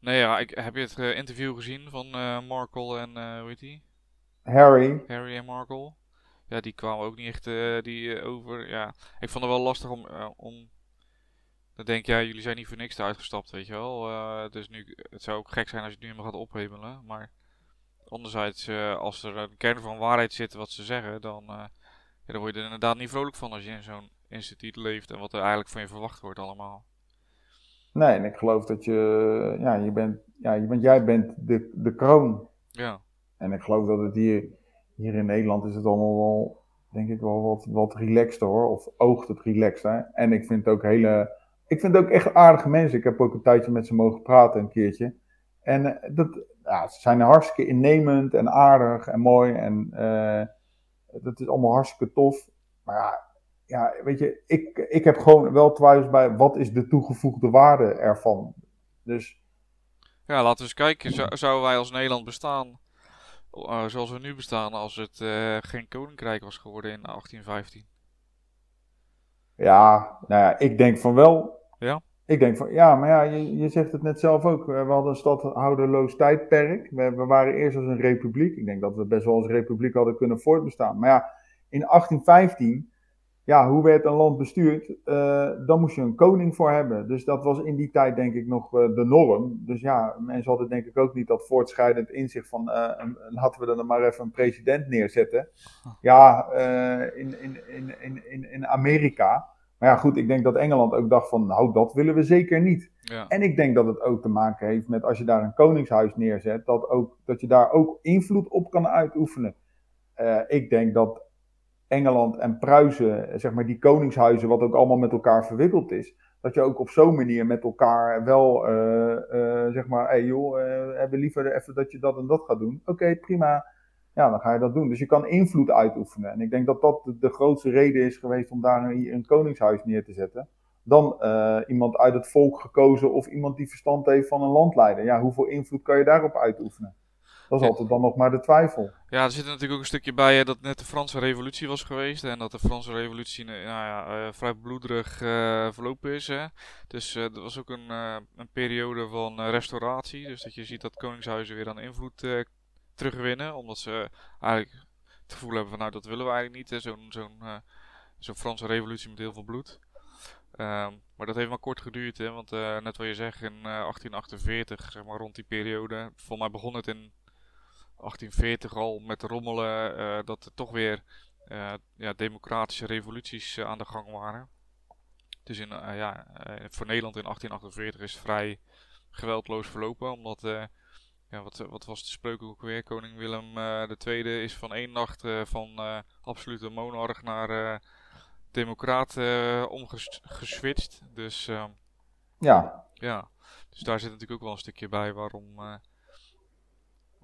Nee, ja, ik, heb je het uh, interview gezien van uh, Markle en, uh, hoe heet die? Harry. Harry en Markle ja, die kwamen ook niet echt uh, die, uh, over. Ja, ik vond het wel lastig om, uh, om. Dan denk je, ja, jullie zijn niet voor niks uitgestapt, weet je wel. dus nu, het zou ook gek zijn als je het nu helemaal gaat ophemelen. Maar anderzijds, als er een kern van waarheid zit wat ze zeggen, dan, ja, dan word je er inderdaad niet vrolijk van als je in zo'n instituut leeft en wat er eigenlijk van je verwacht wordt allemaal. Nee, en ik geloof dat je, ja, je bent, ja, want jij bent de, de kroon. Ja. En ik geloof dat het hier hier in Nederland is het allemaal wel, denk ik wel wat, wat relaxter hoor. Of oogt het relaxter. En ik vind ook hele, ik vind ook echt aardige mensen. Ik heb ook een tijdje met ze mogen praten een keertje. En uh, dat, ja, ze zijn hartstikke innemend en aardig en mooi. En uh, dat is allemaal hartstikke tof. Maar ja, ja, weet je, ik, ik heb gewoon wel twijfels bij wat is de toegevoegde waarde ervan. Dus. Ja, laten we eens kijken. Zou, zouden wij als Nederland bestaan uh, zoals we nu bestaan als het uh, geen koninkrijk was geworden in 1815? Ja, nou ja, ik denk van wel. Ja? Ik denk van, ja, maar ja, je, je zegt het net zelf ook. We hadden een stadhouderloos tijdperk. We, we, waren eerst als een republiek. Ik denk dat we best wel als republiek hadden kunnen voortbestaan. Maar ja, in 1815 ja, hoe werd een land bestuurd? Uh, dan moest je een koning voor hebben. Dus dat was in die tijd denk ik nog uh, de norm. Dus ja, mensen hadden denk ik ook niet dat voortschrijdend inzicht van uh, laten we dan maar even een president neerzetten. Ja, in, in, in, in, in Amerika. Maar ja, goed, ik denk dat Engeland ook dacht van, nou, dat willen we zeker niet. Ja. En ik denk dat het ook te maken heeft met als je daar een koningshuis neerzet, dat, ook, dat je daar ook invloed op kan uitoefenen. ik denk dat Engeland en Pruisen, zeg maar die koningshuizen, wat ook allemaal met elkaar verwikkeld is. Dat je ook op zo'n manier met elkaar wel, uh, uh, zeg maar, hey joh, hebben liever even dat je dat en dat gaat doen. Oké, prima. Ja, dan ga je dat doen. Dus je kan invloed uitoefenen. En ik denk dat dat de, grootste reden is geweest om daar een, een koningshuis neer te zetten. Dan iemand uit het volk gekozen of iemand die verstand heeft van een landleider. Ja, hoeveel invloed kan je daarop uitoefenen? Dat is altijd dan nog maar de twijfel. Ja, er zit natuurlijk ook een stukje bij dat net de Franse revolutie was geweest. En dat de Franse revolutie nou ja, uh, vrij bloederig uh, verlopen is. Hè. Dus uh, er was ook een, een periode van restauratie. Dus dat je ziet dat koningshuizen weer aan invloed terugwinnen. Omdat ze eigenlijk het gevoel hebben van nou dat willen we eigenlijk niet. Zo'n zo'n zo'n Franse revolutie met heel veel bloed. Um, maar dat heeft maar kort geduurd, hè, want net wat je zegt, in 1848, zeg maar rond die periode, volgens mij begon het in 1840 al met rommelen uh, dat er toch weer uh, ja, democratische revoluties uh, aan de gang waren. Dus in, ja, voor Nederland in 1848 is het vrij geweldloos verlopen, omdat ja, wat, wat, was de spreuk ook weer? Koning Willem II is van één nacht van absolute monarch naar democraat omgeswitcht. Dus ja. ja, dus daar zit natuurlijk ook wel een stukje bij waarom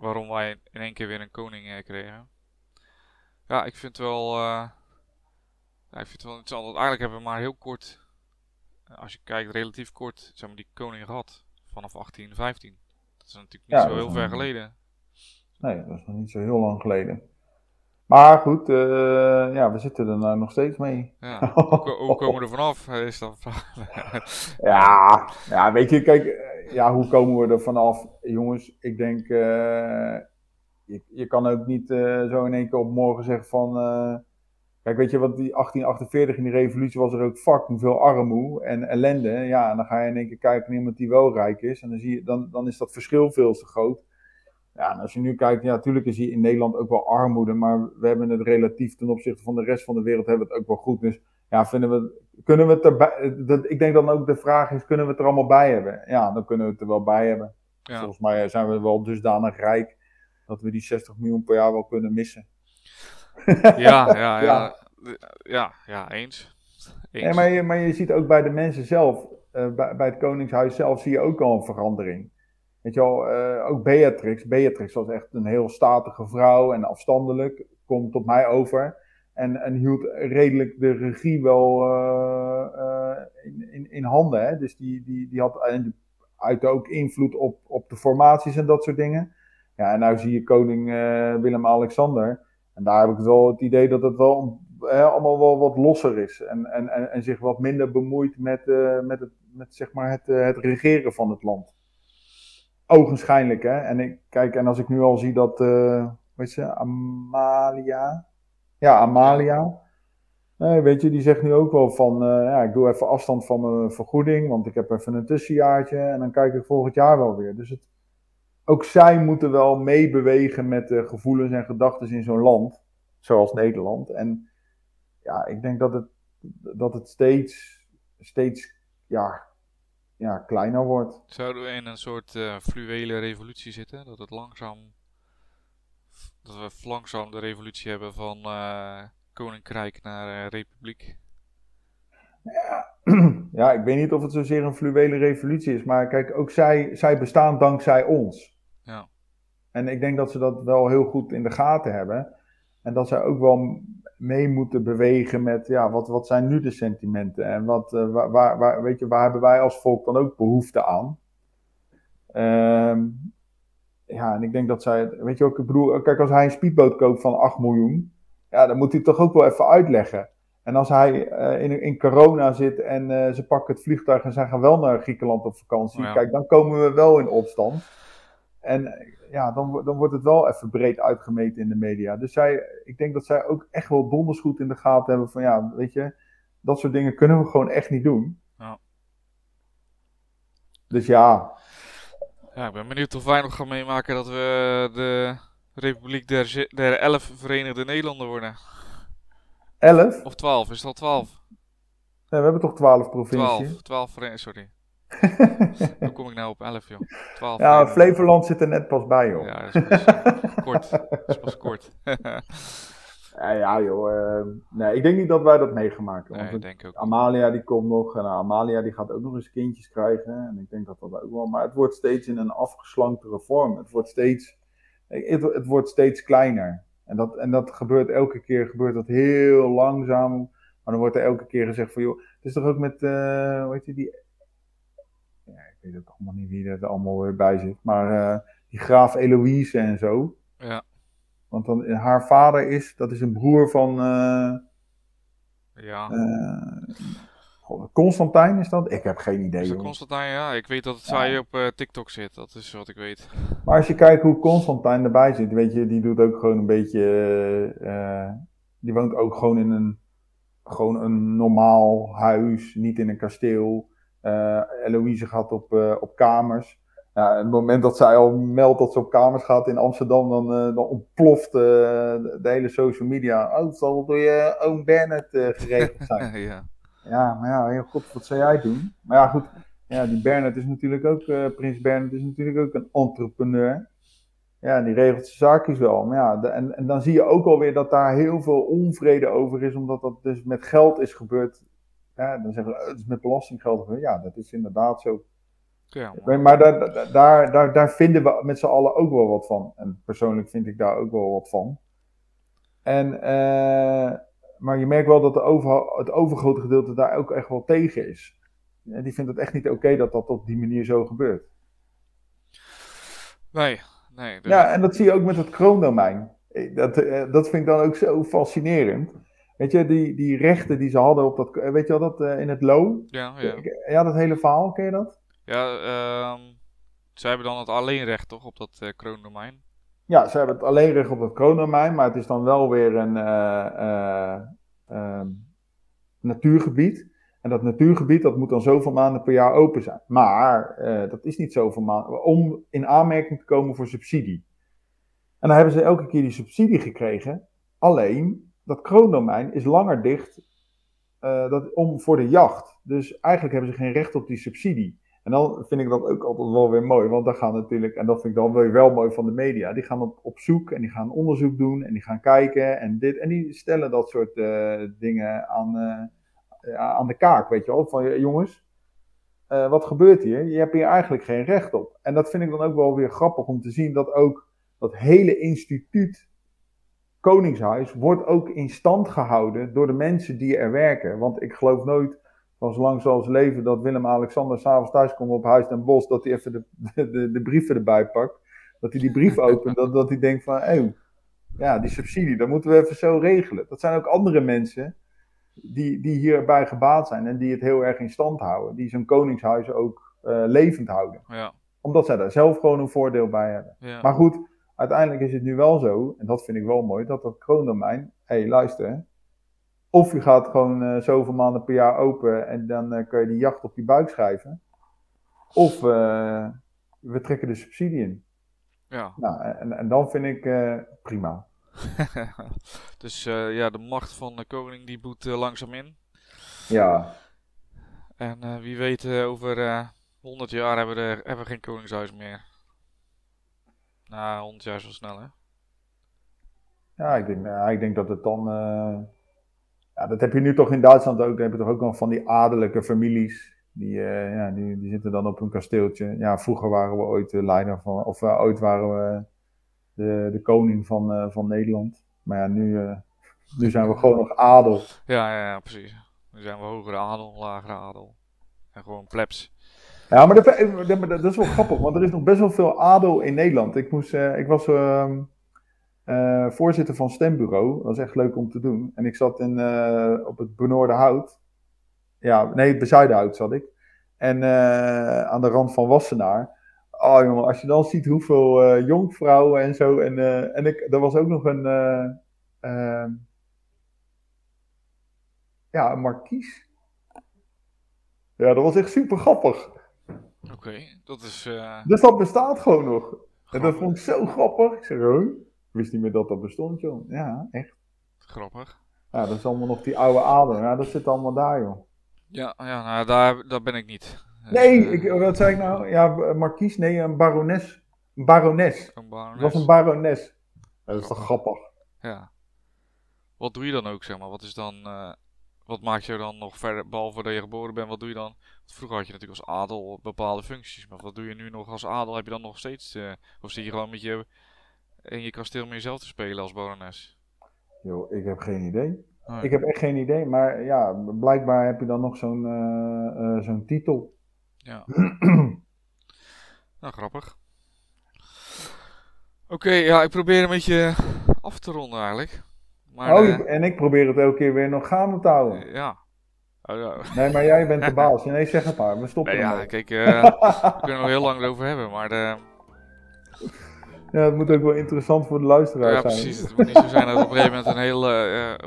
waarom wij in één keer weer een koning uh, kregen. Ja, ik vind wel. Uh, ja, ik vind het wel interessant. Want eigenlijk hebben we maar heel kort. Eh, als je kijkt, relatief kort. Zeg maar, die koning gehad. Vanaf 1815. Dat is natuurlijk niet zo heel ver geleden. Nee, dat is nog niet zo heel lang geleden. Maar goed, uh, ja, we zitten er nou nog steeds mee. Ja. Hoe, hoe komen we er vanaf? Is dat ja, ja, weet je, kijk, ja, hoe komen we er vanaf? Jongens, ik denk, uh, je, je, kan ook niet uh, zo in één keer op morgen zeggen van... Kijk, weet je wat, die 1848 in die revolutie was er ook fucking veel armoede en ellende. Ja, en dan ga je in één keer kijken naar iemand die wel rijk is. En dan, zie je, dan, dan is dat verschil veel te groot. Ja, en als je nu kijkt, ja, natuurlijk is hier in Nederland ook wel armoede, maar we hebben het relatief ten opzichte van de rest van de wereld hebben we het ook wel goed. Dus ja, vinden we, kunnen we het erbij, dat, ik denk dan ook de vraag is, kunnen we het er allemaal bij hebben? Ja, dan kunnen we het er wel bij hebben. Ja. Volgens mij zijn we wel dusdanig rijk dat we die 60 miljoen per jaar wel kunnen missen. Ja, ja, ja. Ja, ja, ja eens. maar, je, maar je ziet ook bij de mensen zelf, uh, bij, bij het Koningshuis zelf, zie je ook al een verandering. Weet je wel, uh, ook Beatrix. Beatrix was echt een heel statige vrouw en afstandelijk. Komt op mij over. En, en hield redelijk de regie wel uh, in, in, in, handen. Hè? Dus die, die, die had en uit ook invloed op, op de formaties en dat soort dingen. Ja, en nu zie je koning Willem-Alexander. En daar heb ik wel het idee dat het wel allemaal wel wat losser is. En, en, en, en zich wat minder bemoeit met, met, het, met zeg maar het, het regeren van het land. Ogenschijnlijk, hè. En ik, kijk, en als ik nu al zie dat, uh, weet je, Amalia. Ja, Amalia. Weet je, die zegt nu ook wel van, uh, ja, ik doe even afstand van mijn vergoeding, want ik heb even een tussenjaartje en dan kijk ik volgend jaar wel weer. Dus het, ook zij moeten wel meebewegen met de gevoelens en gedachten in zo'n land, zoals Nederland. En ja, ik denk dat het, dat het steeds, steeds, ja, ja, kleiner wordt. Zouden we in een soort uh, fluwele revolutie zitten? Dat het langzaam. Dat we langzaam de revolutie hebben van uh, koninkrijk naar uh, republiek? Ja, ja, ik weet niet of het zozeer een fluwele revolutie is. Maar kijk, ook zij, zij bestaan dankzij ons. Ja. En ik denk dat ze dat wel heel goed in de gaten hebben. En dat zij ook wel mee moeten bewegen met, ja, wat, wat zijn nu de sentimenten? En wat, uh, waar, waar, weet je, waar hebben wij als volk dan ook behoefte aan? Um, ja, en ik denk dat zij, weet je ook, ik bedoel, kijk, als hij een speedboot koopt van 8 miljoen, ja, dan moet hij toch ook wel even uitleggen. En als hij uh, in, in corona zit en uh, ze pakken het vliegtuig en ze gaan wel naar Griekenland op vakantie, kijk, dan komen we wel in opstand. En ja, dan, dan wordt het wel even breed uitgemeten in de media. Dus zij, ik denk dat zij ook echt wel donders goed in de gaten hebben van ja, weet je, dat soort dingen kunnen we gewoon echt niet doen. Ja. Dus ja, Ja, ik ben benieuwd of wij nog gaan meemaken dat we de Republiek der, der Elf Verenigde Nederlanden worden. 11. Of 12, is het al 12? Nee, we hebben toch 12 provincies? 12, 12 verenigd, sorry. Hoe kom ik nou op 11, joh? 12 Ja, Flevoland zit er net pas bij, joh. Ja, dat is pas eh, kort. Dat is pas kort. Ja, ja joh. eh, nee, ik denk niet dat wij dat meegemaakt hebben. nee, Want denk ik ook. Amalia die komt nog en Amalia die gaat ook nog eens kindjes krijgen. En ik denk dat dat ook wel. Maar het wordt steeds in een afgeslanktere vorm. Het wordt steeds, het, het wordt steeds kleiner. En dat, en dat gebeurt elke keer gebeurt dat heel langzaam. Maar dan wordt er elke keer gezegd van joh. Het is toch ook met, eh hoe heet die, die. Ja, ik weet ook allemaal niet wie er allemaal weer bij zit. Maar eh, die graaf Eloïse en zo. Ja, Want dan, haar vader is, dat is een broer van. eh, ja. eh, Constantijn is dat? Ik heb geen idee. Is dat. Constantijn? Ja, ik weet dat het zij op TikTok zit. Dat is wat ik weet. Maar als je kijkt hoe Constantijn erbij zit, weet je, die doet ook gewoon een beetje. die woont ook gewoon in een, gewoon een normaal huis, niet in een kasteel. Eh Eloïse gaat op, eh, op kamers. Ja, het moment dat zij al meldt dat ze op kamers gaat in Amsterdam, dan, eh, dan ontploft de, de hele social media. Oh, het zal door je oom Bernard geregeld zijn. ja. Ja, maar ja, heel god, wat zou jij doen? Maar ja, goed. Ja, die Bernard is natuurlijk ook, Prins Bernard is natuurlijk ook een entrepreneur. Ja, die regelt zijn zaakjes wel. Maar ja, de- en, en dan zie je ook alweer dat daar heel veel onvrede over is, omdat dat dus met geld is gebeurd. Ja, dan zeggen we, "Oh, het is met belastinggeld. Ja, dat is inderdaad zo. ja maar- Maar daar, daar- daar, vinden we met z'n allen ook wel wat van. En persoonlijk vind ik daar ook wel wat van. En, eh, maar je merkt wel dat de over, het overgrote gedeelte daar ook echt wel tegen is. Ja, die vindt het echt niet oké dat dat op die manier zo gebeurt. Nee, nee. dus- Ja, en dat zie je ook met het kroondomein. Dat, eh, dat vind ik dan ook zo fascinerend. Weet je, die, die rechten die ze hadden op dat, weet je wel, dat eh, in het Lo? ja, ja. Ja, dat hele verhaal, ken je dat? Ja, ehm zij hebben dan het alleenrecht toch op dat eh, kroondomein? Ja, ze hebben het alleen recht op het kroondomein, maar het is dan wel weer een eh, eh, ehm, natuurgebied. En dat natuurgebied dat moet dan zoveel maanden per jaar open zijn. Maar dat is niet zoveel maanden om in aanmerking te komen voor subsidie. En dan hebben ze elke keer die subsidie gekregen. Alleen dat kroondomein is langer dicht eh, dat, om, voor de jacht. Dus eigenlijk hebben ze geen recht op die subsidie. En dan vind ik dat ook altijd wel weer mooi, want dan gaan natuurlijk, en dat vind ik dan weer wel mooi van de media, die gaan op, op zoek en die gaan onderzoek doen en die gaan kijken en dit, en die stellen dat soort eh, dingen aan, eh, aan de kaak, weet je wel, van jongens, wat gebeurt hier? Je hebt hier eigenlijk geen recht op. En dat vind ik dan ook wel weer grappig om te zien dat ook dat hele instituut Koningshuis wordt ook in stand gehouden door de mensen die er werken. Want ik geloof nooit van zolang zoals leven dat Willem-Alexander s'avonds thuis komt op Huis ten Bos, dat hij even de, de, de, brieven erbij pakt. Dat hij die brief opent, dat, dat hij denkt van, oh, ja, die subsidie, dat moeten we even zo regelen. Dat zijn ook andere mensen die, die hierbij gebaat zijn en die het heel erg in stand houden. Die zo'n koningshuis ook eh, levend houden. Ja, Omdat zij daar zelf gewoon een voordeel bij hebben. ja. Maar goed, uiteindelijk is het nu wel zo, en dat vind ik wel mooi, dat dat kroondomein, hé hey, luister, of je gaat gewoon eh, zoveel maanden per jaar open en dan eh, kan je die jacht op je buik schrijven. Of eh, we trekken de subsidie in. ja. Nou, en, en dan vind ik prima. dus ja, de macht van de koning die boet langzaam in. Ja, En wie weet, over eh 100 jaar hebben we, er, hebben we geen koningshuis meer. Nou, 100 jaar wel snel, hè? ja ik, denk, ja ik denk dat het dan. eh, ja, dat heb je nu toch in Duitsland ook. Dan heb je toch ook nog van die adellijke families. Die, eh, ja, die, die zitten dan op hun kasteeltje. Ja, vroeger waren we ooit de leider van. Of eh, ooit waren we de, de koning van, van Nederland. Maar ja, nu, nu zijn we gewoon nog adel. Ja, ja, ja, precies. Nu zijn we hogere adel, lagere adel. En gewoon plebs. Ja, maar dat, eh, dat, is wel grappig, want er is nog best wel veel adel in Nederland. Ik, moest, eh, ik was ehm, eh, voorzitter van stembureau. Dat was echt leuk om te doen. En ik zat in, op het Benoorde Hout. Ja, nee, het zat ik. En aan de rand van Wassenaar. Oh jongen, als je dan ziet hoeveel jonkvrouwen en zo. En, en ik, er was ook nog een. eh, ehm, ja, een markies. Ja, dat was echt super grappig. Oké, dat is eh, Dus dat bestaat gewoon nog. En dat vond ik zo grappig. Ik zeg, huh? Ik wist niet meer dat dat bestond, joh. Ja, echt. grappig. Ja, dat is allemaal nog die oude adem. Ja, dat zit allemaal daar, joh. Ja, ja nou, daar, daar ben ik niet. Nee, eh, ik, wat zei ik nou? Ja, markies? Nee, een barones. Een barones. een Het barones. was een barones. Ja, dat is toch grappig? Ja. Wat doe je dan ook, zeg maar? Wat is dan... eh, wat maakt jou dan nog verder, behalve dat je geboren bent, wat doe je dan? Want vroeger had je natuurlijk als adel bepaalde functies, maar wat doe je nu nog als adel? Heb je dan nog steeds, eh, of zit je gewoon met je, in je kasteel met jezelf te spelen als barones? Joh, ik heb geen idee. Nee. Ik heb echt geen idee, maar ja, blijkbaar heb je dan nog zo'n eh, eh, zo'n titel. Ja. Nou, grappig. Oké, ja, ik probeer een beetje af te ronden eigenlijk. Maar, oh, eh, en ik probeer het elke keer weer nog gaande te houden. eh, ja. Oh, ja. Nee, maar jij bent de baas. Nee, zeg het maar. We stoppen Nee, ja, kijk, eh, we kunnen er heel lang over hebben, maar Ja, het moet ook wel interessant voor de luisteraar ja, zijn. precies. Het moet niet zo zijn dat het op een gegeven moment een heel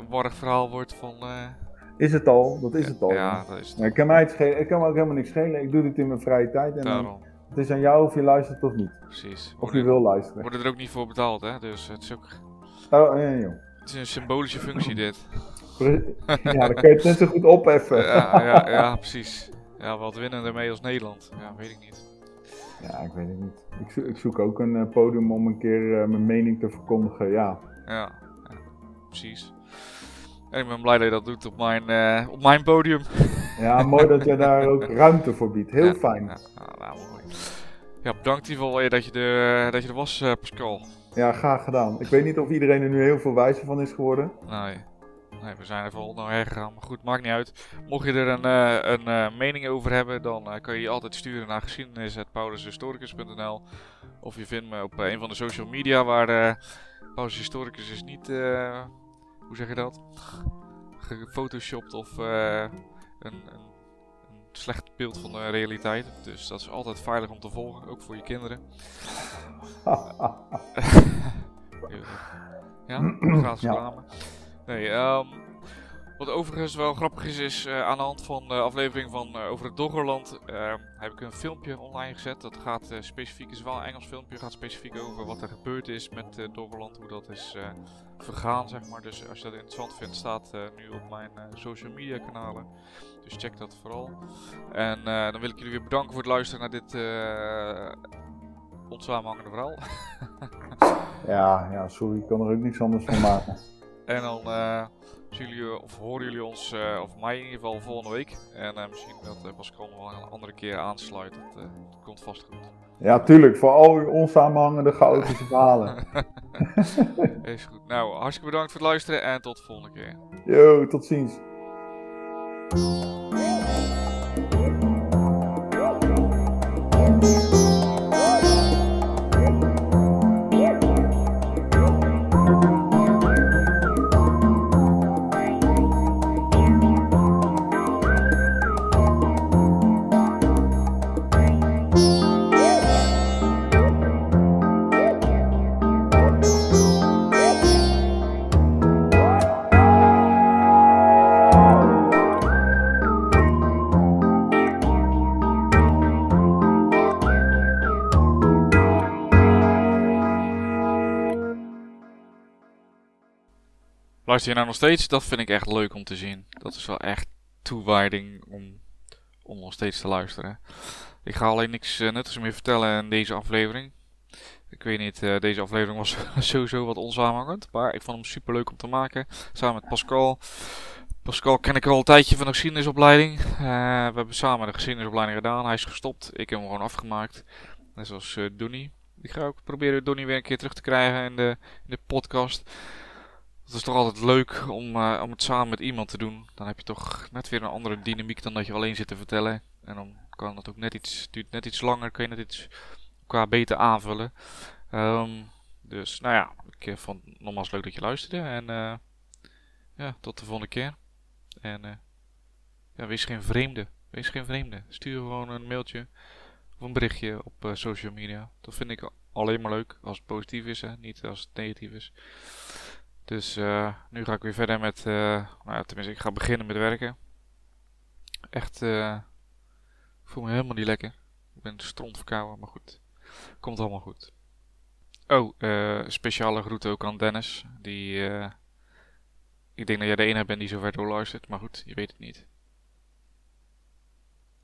warrig verhaal wordt van... Is het al? Dat is het al. Ja, dat is het. Nee, ik, kan mij het schelen. ik kan me ook helemaal niks schelen. Ik doe dit in mijn vrije tijd. En dan- Daarom, het is aan jou of je luistert of niet. precies. Of je wil luisteren. worden er ook niet voor betaald, hè? Dus het is ook... Oh, nee, joh. Het is een symbolische functie, dit. Ja, dan kun je het net zo goed opheffen. Ja, ja, ja, precies. Ja, wat winnen ermee als Nederland? Ja, weet ik niet. Ja, ik weet het niet. Ik, zo- ik zoek ook een eh, podium om een keer eh, mijn mening te verkondigen. Ja, Ja, ja, precies. En ik ben blij dat je dat doet op mijn, eh, op mijn podium. ja mooi dat jij daar ook ruimte voor biedt. Heel Ja, fijn. Ja, nou, mooi. Ja, bedankt in ieder geval dat je, er, dat je er was, Pascal. Ja, graag gedaan. Ik weet niet of iedereen er nu heel veel wijzer van is geworden. Nee. nee, we zijn er vooral naar hergegaan. Maar goed, maakt niet uit. Mocht je er een, eh, een eh, mening over hebben, dan eh, kan je die altijd sturen naar geschiedenis.paulushistoricus.nl Of je vindt me op een van de social media waar Paulus Historicus is niet, hoe zeg je dat? Gefotoshopt of een, een slecht beeld van de realiteit. Dus dat is altijd veilig om te volgen, ook voor je kinderen. ja, gratis Ja. reclame. Nee, ehm, wat overigens wel grappig is, is eh, aan de hand van de aflevering van eh, over het Doggerland ehm, heb ik een filmpje online gezet. Dat gaat eh, specifiek, is wel een Engels filmpje, gaat specifiek over wat er gebeurd is met Doggerland, hoe dat is vergaan, zeg maar. Dus als je dat interessant vindt, staat nu op mijn social media kanalen. Dus check dat vooral. En dan wil ik jullie weer bedanken voor het luisteren naar dit onsamenhangende verhaal. ja, ja, sorry. Ik kan er ook niks anders van maken. En dan eh, zien jullie, of horen jullie ons, eh, of mij in ieder geval, volgende week. En eh, misschien dat Pascal nog wel een andere keer aansluit. Dat, dat komt vast goed. Ja, tuurlijk. Voor al uw onsamenhangende chaotische verhalen. Is goed. Nou, hartstikke bedankt voor het luisteren en tot de volgende keer. Yo, tot ziens. Luister je nou nog steeds? Dat vind ik echt leuk om te zien. Dat is wel echt toewijding om, om nog steeds te luisteren. Ik ga alleen niks eh, nuttigs meer vertellen in deze aflevering. Ik weet niet, eh, deze aflevering was sowieso wat onsamenhangend. Maar ik vond hem super leuk om te maken. Samen met Pascal. Pascal ken ik al een tijdje van de geschiedenisopleiding. Eh, we hebben samen de geschiedenisopleiding gedaan. Hij is gestopt. Ik heb hem gewoon afgemaakt. Net zoals Donnie. Ik ga ook proberen Donnie weer een keer terug te krijgen in de, in de podcast. Het is toch altijd leuk om, eh, om het samen met iemand te doen. Dan heb je toch net weer een andere dynamiek dan dat je alleen zit te vertellen. En dan kan het ook net iets, duurt net iets langer, kun je net iets elkaar beter aanvullen. Ehm, dus nou ja, ik eh, vond het nogmaals leuk dat je luisterde. En eh, ja, tot de volgende keer. En ja, wees geen vreemde. Wees geen vreemde. Stuur gewoon een mailtje Of een berichtje op social media. Dat vind ik alleen maar leuk als het positief is, hè? niet als het negatief is. Dus eh, nu ga ik weer verder met, eh, nou tenminste ik ga beginnen met werken. Echt, eh, ik voel me helemaal niet lekker. Ik ben stront verkouden, maar goed. Komt allemaal goed. Oh, speciale groet ook aan Dennis. Die, ik denk dat jij de enige bent die zover doorluistert, maar goed, je weet het niet.